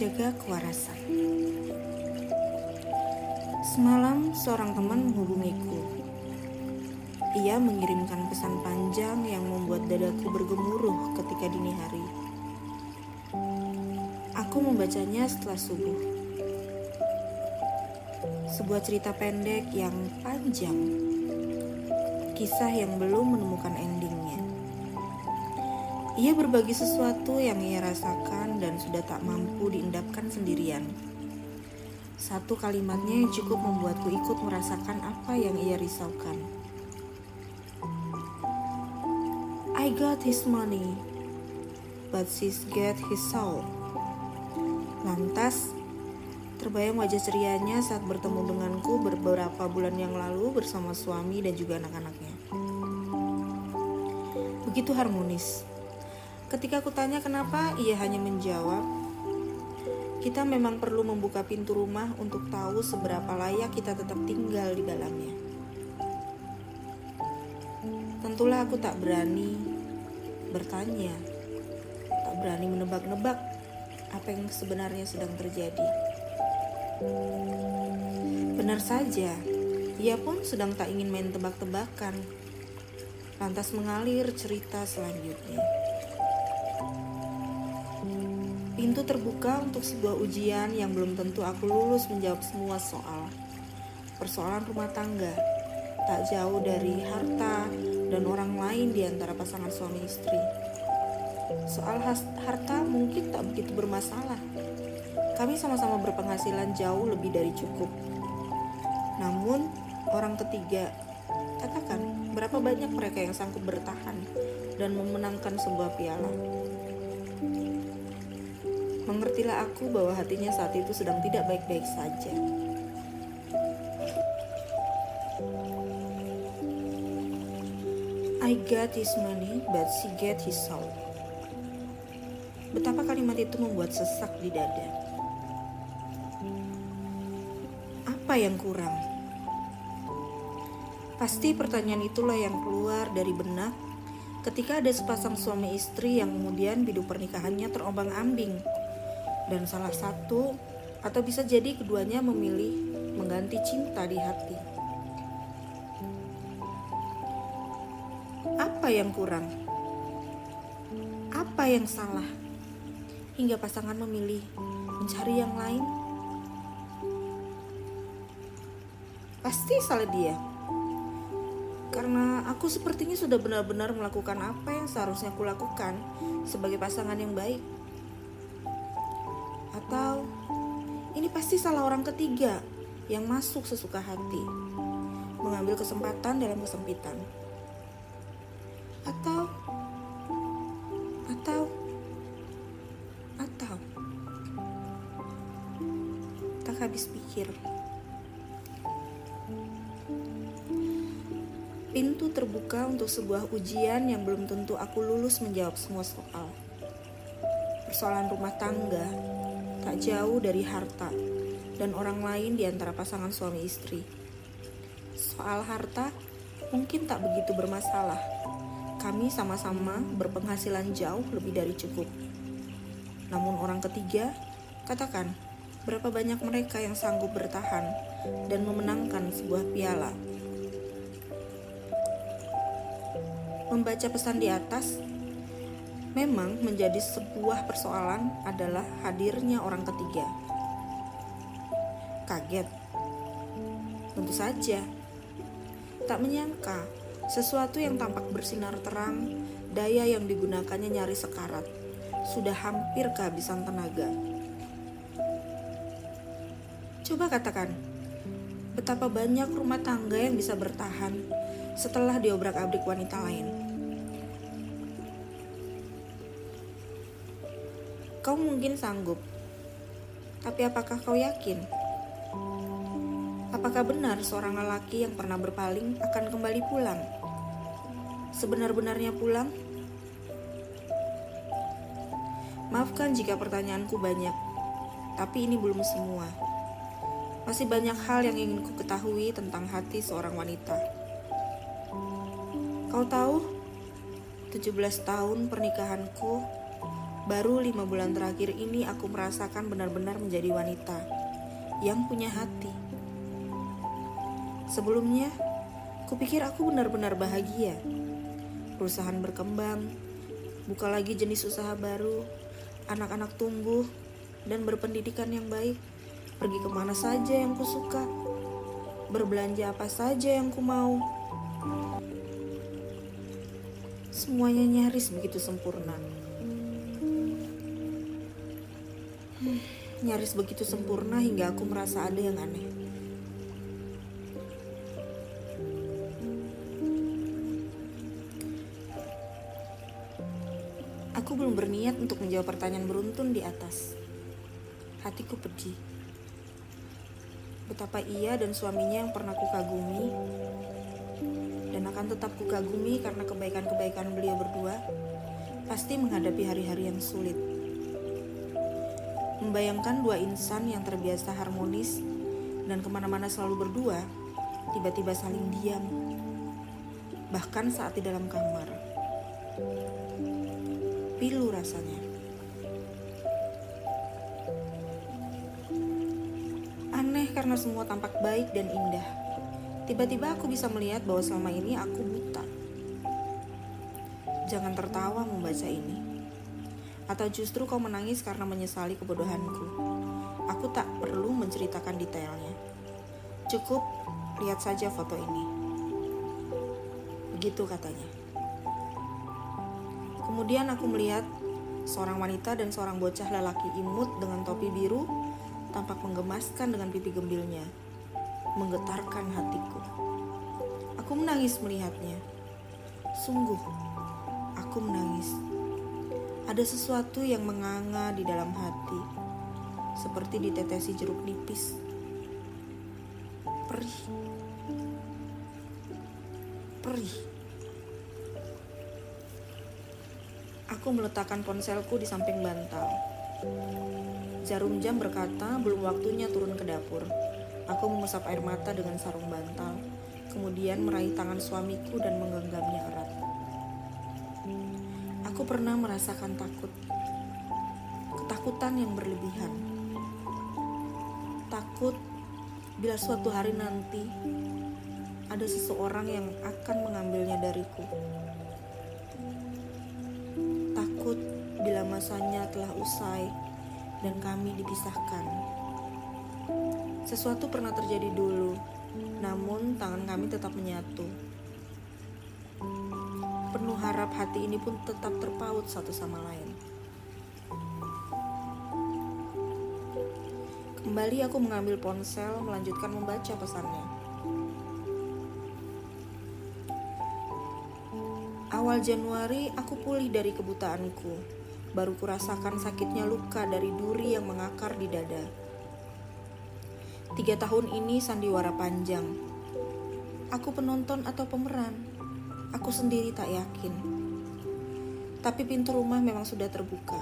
Menjaga kewarasan. Semalam seorang teman menghubungiku. Ia mengirimkan pesan panjang yang membuat dadaku bergemuruh ketika dini hari. Aku membacanya setelah subuh. Sebuah cerita pendek yang panjang. Kisah yang belum menemukan endingnya ia berbagi sesuatu yang ia rasakan dan sudah tak mampu diendapkan sendirian. Satu kalimatnya yang cukup membuatku ikut merasakan apa yang ia risaukan. I got his money, but she's get his soul. Lantas, terbayang wajah cerianya saat bertemu denganku beberapa bulan yang lalu bersama suami dan juga anak-anaknya. Begitu harmonis Ketika aku tanya kenapa, ia hanya menjawab, "Kita memang perlu membuka pintu rumah untuk tahu seberapa layak kita tetap tinggal di dalamnya." Tentulah aku tak berani bertanya, tak berani menebak-nebak apa yang sebenarnya sedang terjadi. Benar saja, ia pun sedang tak ingin main tebak-tebakan. Lantas mengalir cerita selanjutnya. Pintu terbuka untuk sebuah ujian yang belum tentu aku lulus menjawab semua soal. Persoalan rumah tangga, tak jauh dari harta dan orang lain di antara pasangan suami istri. Soal harta mungkin tak begitu bermasalah. Kami sama-sama berpenghasilan jauh lebih dari cukup. Namun, orang ketiga, katakan berapa banyak mereka yang sanggup bertahan dan memenangkan sebuah piala. Mengertilah aku bahwa hatinya saat itu sedang tidak baik-baik saja. I got his money, but she get his soul. Betapa kalimat itu membuat sesak di dada. Apa yang kurang? Pasti pertanyaan itulah yang keluar dari benak ketika ada sepasang suami istri yang kemudian biduk pernikahannya terombang-ambing dan salah satu atau bisa jadi keduanya memilih mengganti cinta di hati. Apa yang kurang? Apa yang salah? Hingga pasangan memilih mencari yang lain? Pasti salah dia. Karena aku sepertinya sudah benar-benar melakukan apa yang seharusnya aku lakukan sebagai pasangan yang baik. Atau ini pasti salah orang ketiga yang masuk sesuka hati, mengambil kesempatan dalam kesempitan. Atau atau atau tak habis pikir. Pintu terbuka untuk sebuah ujian yang belum tentu aku lulus menjawab semua soal. Persoalan rumah tangga, tak jauh dari harta dan orang lain di antara pasangan suami istri. Soal harta mungkin tak begitu bermasalah. Kami sama-sama berpenghasilan jauh lebih dari cukup. Namun orang ketiga, katakan, berapa banyak mereka yang sanggup bertahan dan memenangkan sebuah piala. Membaca pesan di atas, Memang menjadi sebuah persoalan adalah hadirnya orang ketiga. Kaget. Tentu saja. Tak menyangka sesuatu yang tampak bersinar terang, daya yang digunakannya nyaris sekarat, sudah hampir kehabisan tenaga. Coba katakan, betapa banyak rumah tangga yang bisa bertahan setelah diobrak-abrik wanita lain. Kau mungkin sanggup, tapi apakah kau yakin? Apakah benar seorang lelaki yang pernah berpaling akan kembali pulang? Sebenar-benarnya pulang? Maafkan jika pertanyaanku banyak, tapi ini belum semua. Masih banyak hal yang ingin ku ketahui tentang hati seorang wanita. Kau tahu, 17 tahun pernikahanku Baru lima bulan terakhir ini aku merasakan benar-benar menjadi wanita yang punya hati. Sebelumnya, kupikir aku benar-benar bahagia. Perusahaan berkembang, buka lagi jenis usaha baru, anak-anak tumbuh, dan berpendidikan yang baik. Pergi ke mana saja yang kusuka, berbelanja apa saja yang ku mau. Semuanya nyaris begitu sempurna. Nyaris begitu sempurna hingga aku merasa ada yang aneh. Aku belum berniat untuk menjawab pertanyaan beruntun di atas. Hatiku pedih. Betapa ia dan suaminya yang pernah kukagumi dan akan tetap kukagumi karena kebaikan-kebaikan beliau berdua pasti menghadapi hari-hari yang sulit. Membayangkan dua insan yang terbiasa harmonis dan ke mana-mana selalu berdua, tiba-tiba saling diam. Bahkan saat di dalam kamar. Pilu rasanya. Aneh karena semua tampak baik dan indah. Tiba-tiba aku bisa melihat bahwa selama ini aku buta. Jangan tertawa membaca ini. Atau justru kau menangis karena menyesali kebodohanku? Aku tak perlu menceritakan detailnya. Cukup lihat saja foto ini. Begitu katanya. Kemudian aku melihat seorang wanita dan seorang bocah lelaki imut dengan topi biru tampak menggemaskan dengan pipi gembilnya, menggetarkan hatiku. Aku menangis melihatnya. Sungguh, aku menangis. Ada sesuatu yang menganga di dalam hati, seperti ditetesi jeruk nipis. Perih. Perih. Aku meletakkan ponselku di samping bantal. Jarum jam berkata belum waktunya turun ke dapur. Aku mengusap air mata dengan sarung bantal, kemudian meraih tangan suamiku dan menggenggamnya erat. Aku pernah merasakan takut. Ketakutan yang berlebihan. Takut bila suatu hari nanti ada seseorang yang akan mengambilnya dariku. Takut bila masanya telah usai dan kami dipisahkan. Sesuatu pernah terjadi dulu, namun tangan kami tetap menyatu penuh harap hati ini pun tetap terpaut satu sama lain. Kembali aku mengambil ponsel, melanjutkan membaca pesannya. Awal Januari aku pulih dari kebutaanku. Baru kurasakan sakitnya luka dari duri yang mengakar di dada. Tiga tahun ini sandiwara panjang. Aku penonton atau pemeran Aku sendiri tak yakin. Tapi pintu rumah memang sudah terbuka.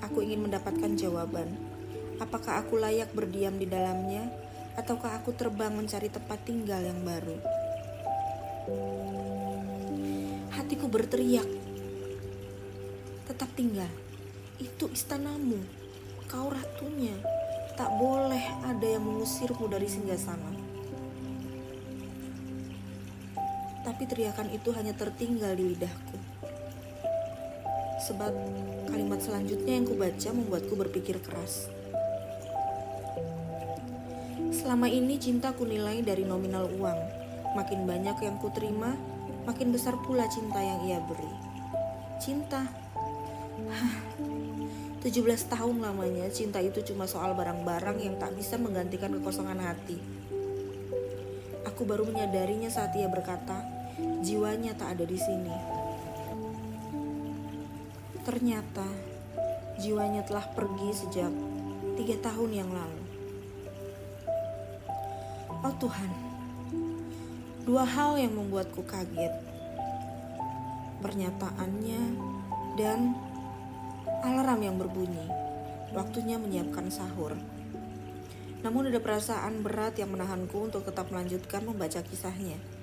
Aku ingin mendapatkan jawaban. Apakah aku layak berdiam di dalamnya ataukah aku terbang mencari tempat tinggal yang baru? Hatiku berteriak. Tetap tinggal. Itu istanamu. Kau ratunya. Tak boleh ada yang mengusirmu dari singgah sana. Tapi teriakan itu hanya tertinggal di lidahku. Sebab kalimat selanjutnya yang kubaca membuatku berpikir keras. Selama ini cinta kunilai dari nominal uang. Makin banyak yang kuterima, makin besar pula cinta yang ia beri. Cinta. Hah, 17 tahun lamanya cinta itu cuma soal barang-barang yang tak bisa menggantikan kekosongan hati. Aku baru menyadarinya saat ia berkata, jiwanya tak ada di sini. Ternyata jiwanya telah pergi sejak tiga tahun yang lalu. Oh Tuhan, dua hal yang membuatku kaget. Pernyataannya dan alarm yang berbunyi. Waktunya menyiapkan sahur. Namun ada perasaan berat yang menahanku untuk tetap melanjutkan membaca kisahnya.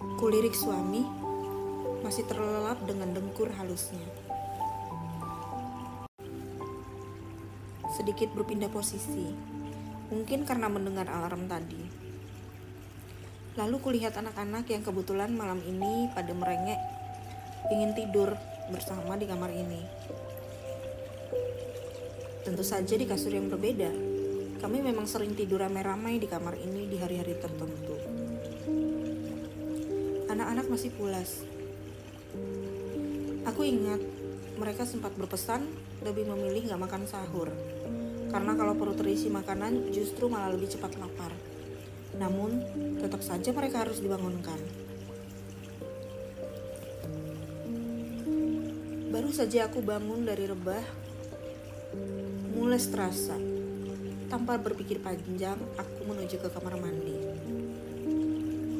Kulirik suami, masih terlelap dengan dengkur halusnya. Sedikit berpindah posisi, mungkin karena mendengar alarm tadi. Lalu kulihat anak-anak yang kebetulan malam ini pada merengek ingin tidur bersama di kamar ini. Tentu saja di kasur yang berbeda. Kami memang sering tidur ramai-ramai di kamar ini di hari-hari tertentu. Anak-anak masih pulas. Aku ingat mereka sempat berpesan lebih memilih gak makan sahur. Karena kalau perut terisi makanan justru malah lebih cepat lapar. Namun, tetap saja mereka harus dibangunkan. Baru saja aku bangun dari rebah, mulai terasa. Tanpa berpikir panjang, aku menuju ke kamar mandi.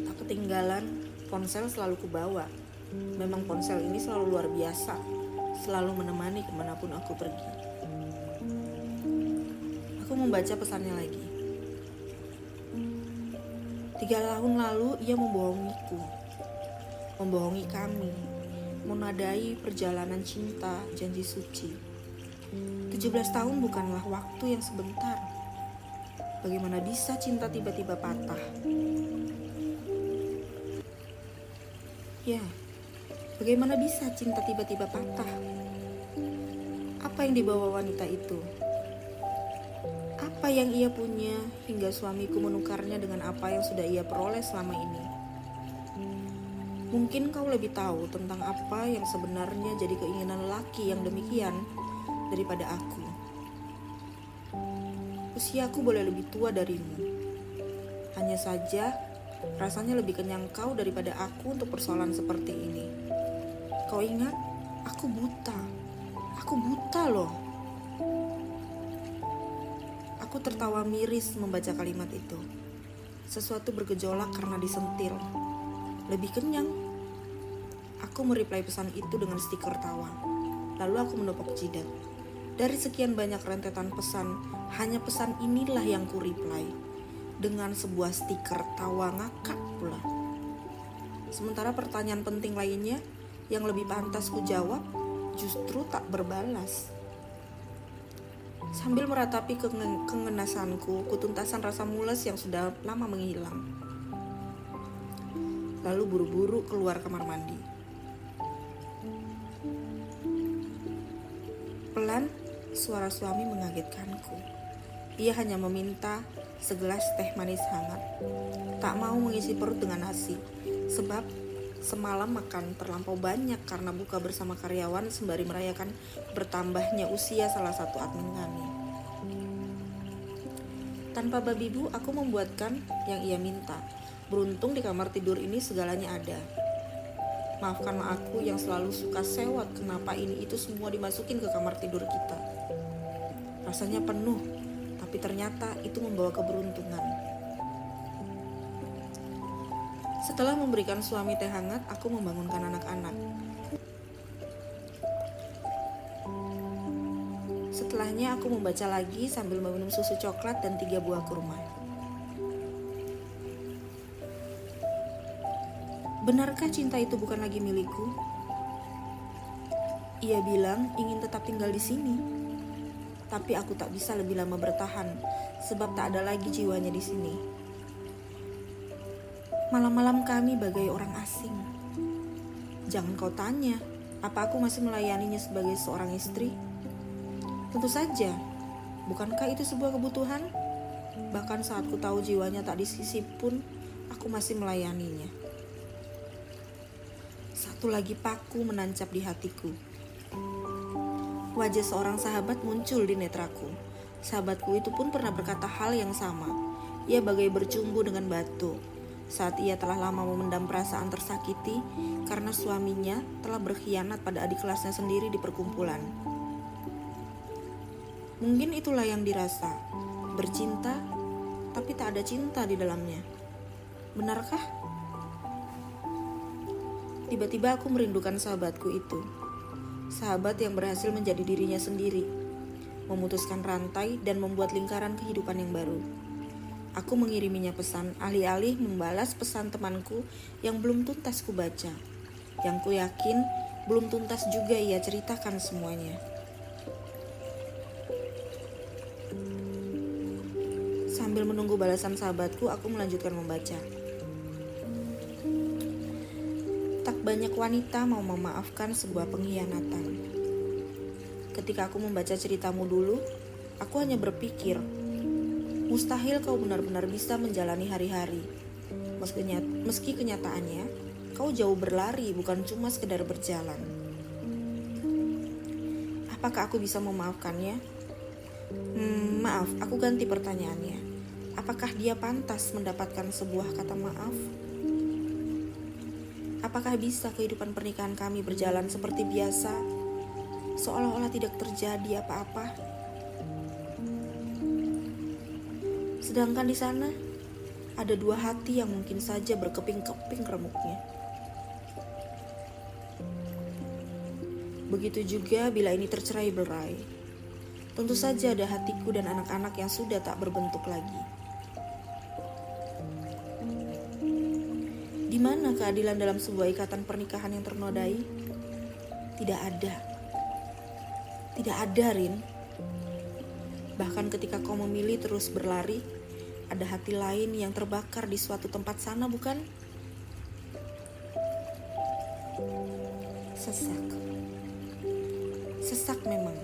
Tak ketinggalan, ponsel selalu kubawa. Memang ponsel ini selalu luar biasa, selalu menemani ke mana pun aku pergi. Aku membaca pesannya lagi. Tiga tahun lalu ia membohongiku, membohongi kami, menadai perjalanan cinta janji suci. 17 tahun bukanlah waktu yang sebentar. Bagaimana bisa cinta tiba-tiba patah? Ya, bagaimana bisa cinta tiba-tiba patah? Apa yang dibawa wanita itu? Apa yang ia punya hingga suamiku menukarnya dengan apa yang sudah ia peroleh selama ini? Mungkin kau lebih tahu tentang apa yang sebenarnya jadi keinginan laki yang demikian daripada aku. Usiaku boleh lebih tua darimu. Hanya saja, rasanya lebih kenyang kau daripada aku untuk persoalan seperti ini. Kau ingat, aku buta. Aku buta loh. Aku tertawa miris membaca kalimat itu. Sesuatu bergejolak karena disentil. Lebih kenyang. Aku mereply pesan itu dengan stiker tawa. Lalu aku menepuk jidat. Dari sekian banyak rentetan pesan, hanya pesan inilah yang ku reply. Dengan sebuah stiker tawa ngakak pula. Sementara pertanyaan penting lainnya yang lebih pantas ku jawab justru tak berbalas. Sambil meratapi kengenasanku, kutuntasan rasa mules yang sudah lama menghilang. Lalu buru-buru keluar kamar mandi. Pelan, suara suami mengagetkanku. Ia hanya meminta segelas teh manis hangat. Tak mau mengisi perut dengan nasi, sebab Semalam makan terlampau banyak karena buka bersama karyawan sembari merayakan bertambahnya usia salah satu admin kami. Tanpa babi bu, aku membuatkan yang ia minta. Beruntung di kamar tidur ini segalanya ada. Maafkanlah aku yang selalu suka sewot kenapa ini itu semua dimasukin ke kamar tidur kita. Rasanya penuh, tapi ternyata itu membawa keberuntungan. Setelah memberikan suami teh hangat, aku membangunkan anak-anak. Setelahnya aku membaca lagi sambil meminum susu coklat dan tiga buah kurma. Benarkah cinta itu bukan lagi milikku? Ia bilang ingin tetap tinggal di sini. Tapi aku tak bisa lebih lama bertahan sebab tak ada lagi jiwanya di sini. Malam-malam kami bagai orang asing. Jangan kau tanya, apa aku masih melayaninya sebagai seorang istri? Tentu saja, bukankah itu sebuah kebutuhan? Bahkan saat ku tahu jiwanya tak disisip pun, aku masih melayaninya. Satu lagi paku menancap di hatiku. Wajah seorang sahabat muncul di netraku. Sahabatku itu pun pernah berkata hal yang sama. Ia bagai bercumbu dengan batu saat ia telah lama memendam perasaan tersakiti karena suaminya telah berkhianat pada adik kelasnya sendiri di perkumpulan. Mungkin itulah yang dirasa, bercinta tapi tak ada cinta di dalamnya. Benarkah? Tiba-tiba aku merindukan sahabatku itu. Sahabat yang berhasil menjadi dirinya sendiri, memutuskan rantai dan membuat lingkaran kehidupan yang baru. Aku mengiriminya pesan, alih-alih membalas pesan temanku yang belum tuntas kubaca. yang ku yakin belum tuntas juga ia ceritakan semuanya. Sambil menunggu balasan sahabatku, aku melanjutkan membaca. Banyak wanita mau memaafkan sebuah pengkhianatan. Ketika aku membaca ceritamu dulu, aku hanya berpikir, mustahil kau benar-benar bisa menjalani hari-hari. Meski kenyataannya, kau jauh berlari bukan cuma sekedar berjalan. Apakah aku bisa memaafkannya? Hmm, maaf, aku ganti pertanyaannya. Apakah dia pantas mendapatkan sebuah kata maaf? Apakah bisa kehidupan pernikahan kami berjalan seperti biasa, seolah-olah tidak terjadi apa-apa? Sedangkan di sana ada dua hati yang mungkin saja berkeping-keping remuknya. Begitu juga bila ini tercerai berai. Tentu saja ada hatiku dan anak-anak yang sudah tak berbentuk lagi. Di mana keadilan dalam sebuah ikatan pernikahan yang ternodai? Tidak ada. Tidak ada, Rin. Bahkan ketika kau memilih terus berlari, ada hati lain yang terbakar di suatu tempat sana, bukan? Sesak. Sesak memang.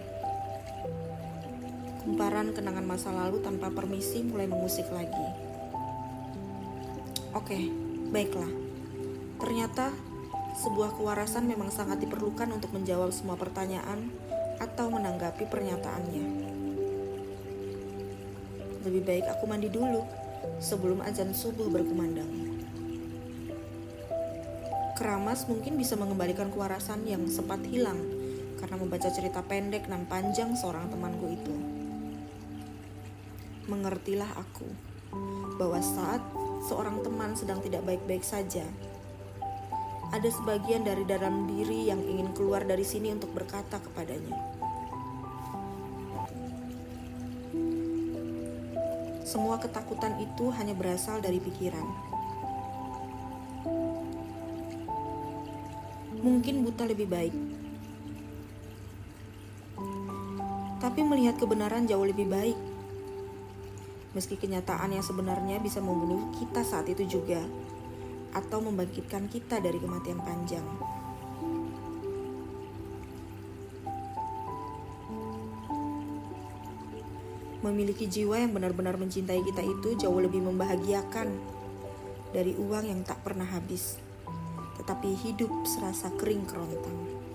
Kumparan kenangan masa lalu tanpa permisi mulai mengusik lagi. Oke, baiklah. Ternyata sebuah kewarasan memang sangat diperlukan untuk menjawab semua pertanyaan atau menanggapi pernyataannya. Lebih baik aku mandi dulu sebelum azan subuh berkumandang. Keramas mungkin bisa mengembalikan kewarasan yang sempat hilang karena membaca cerita pendek dan panjang seorang temanku itu. Mengertilah aku bahwa saat seorang teman sedang tidak baik-baik saja, ada sebagian dari dalam diri yang ingin keluar dari sini untuk berkata kepadanya. Semua ketakutan itu hanya berasal dari pikiran. Mungkin buta lebih baik, tapi melihat kebenaran jauh lebih baik. Meski kenyataan yang sebenarnya bisa membunuh kita saat itu juga, atau membangkitkan kita dari kematian panjang. Memiliki jiwa yang benar-benar mencintai kita itu jauh lebih membahagiakan dari uang yang tak pernah habis, tetapi hidup serasa kering kerontang.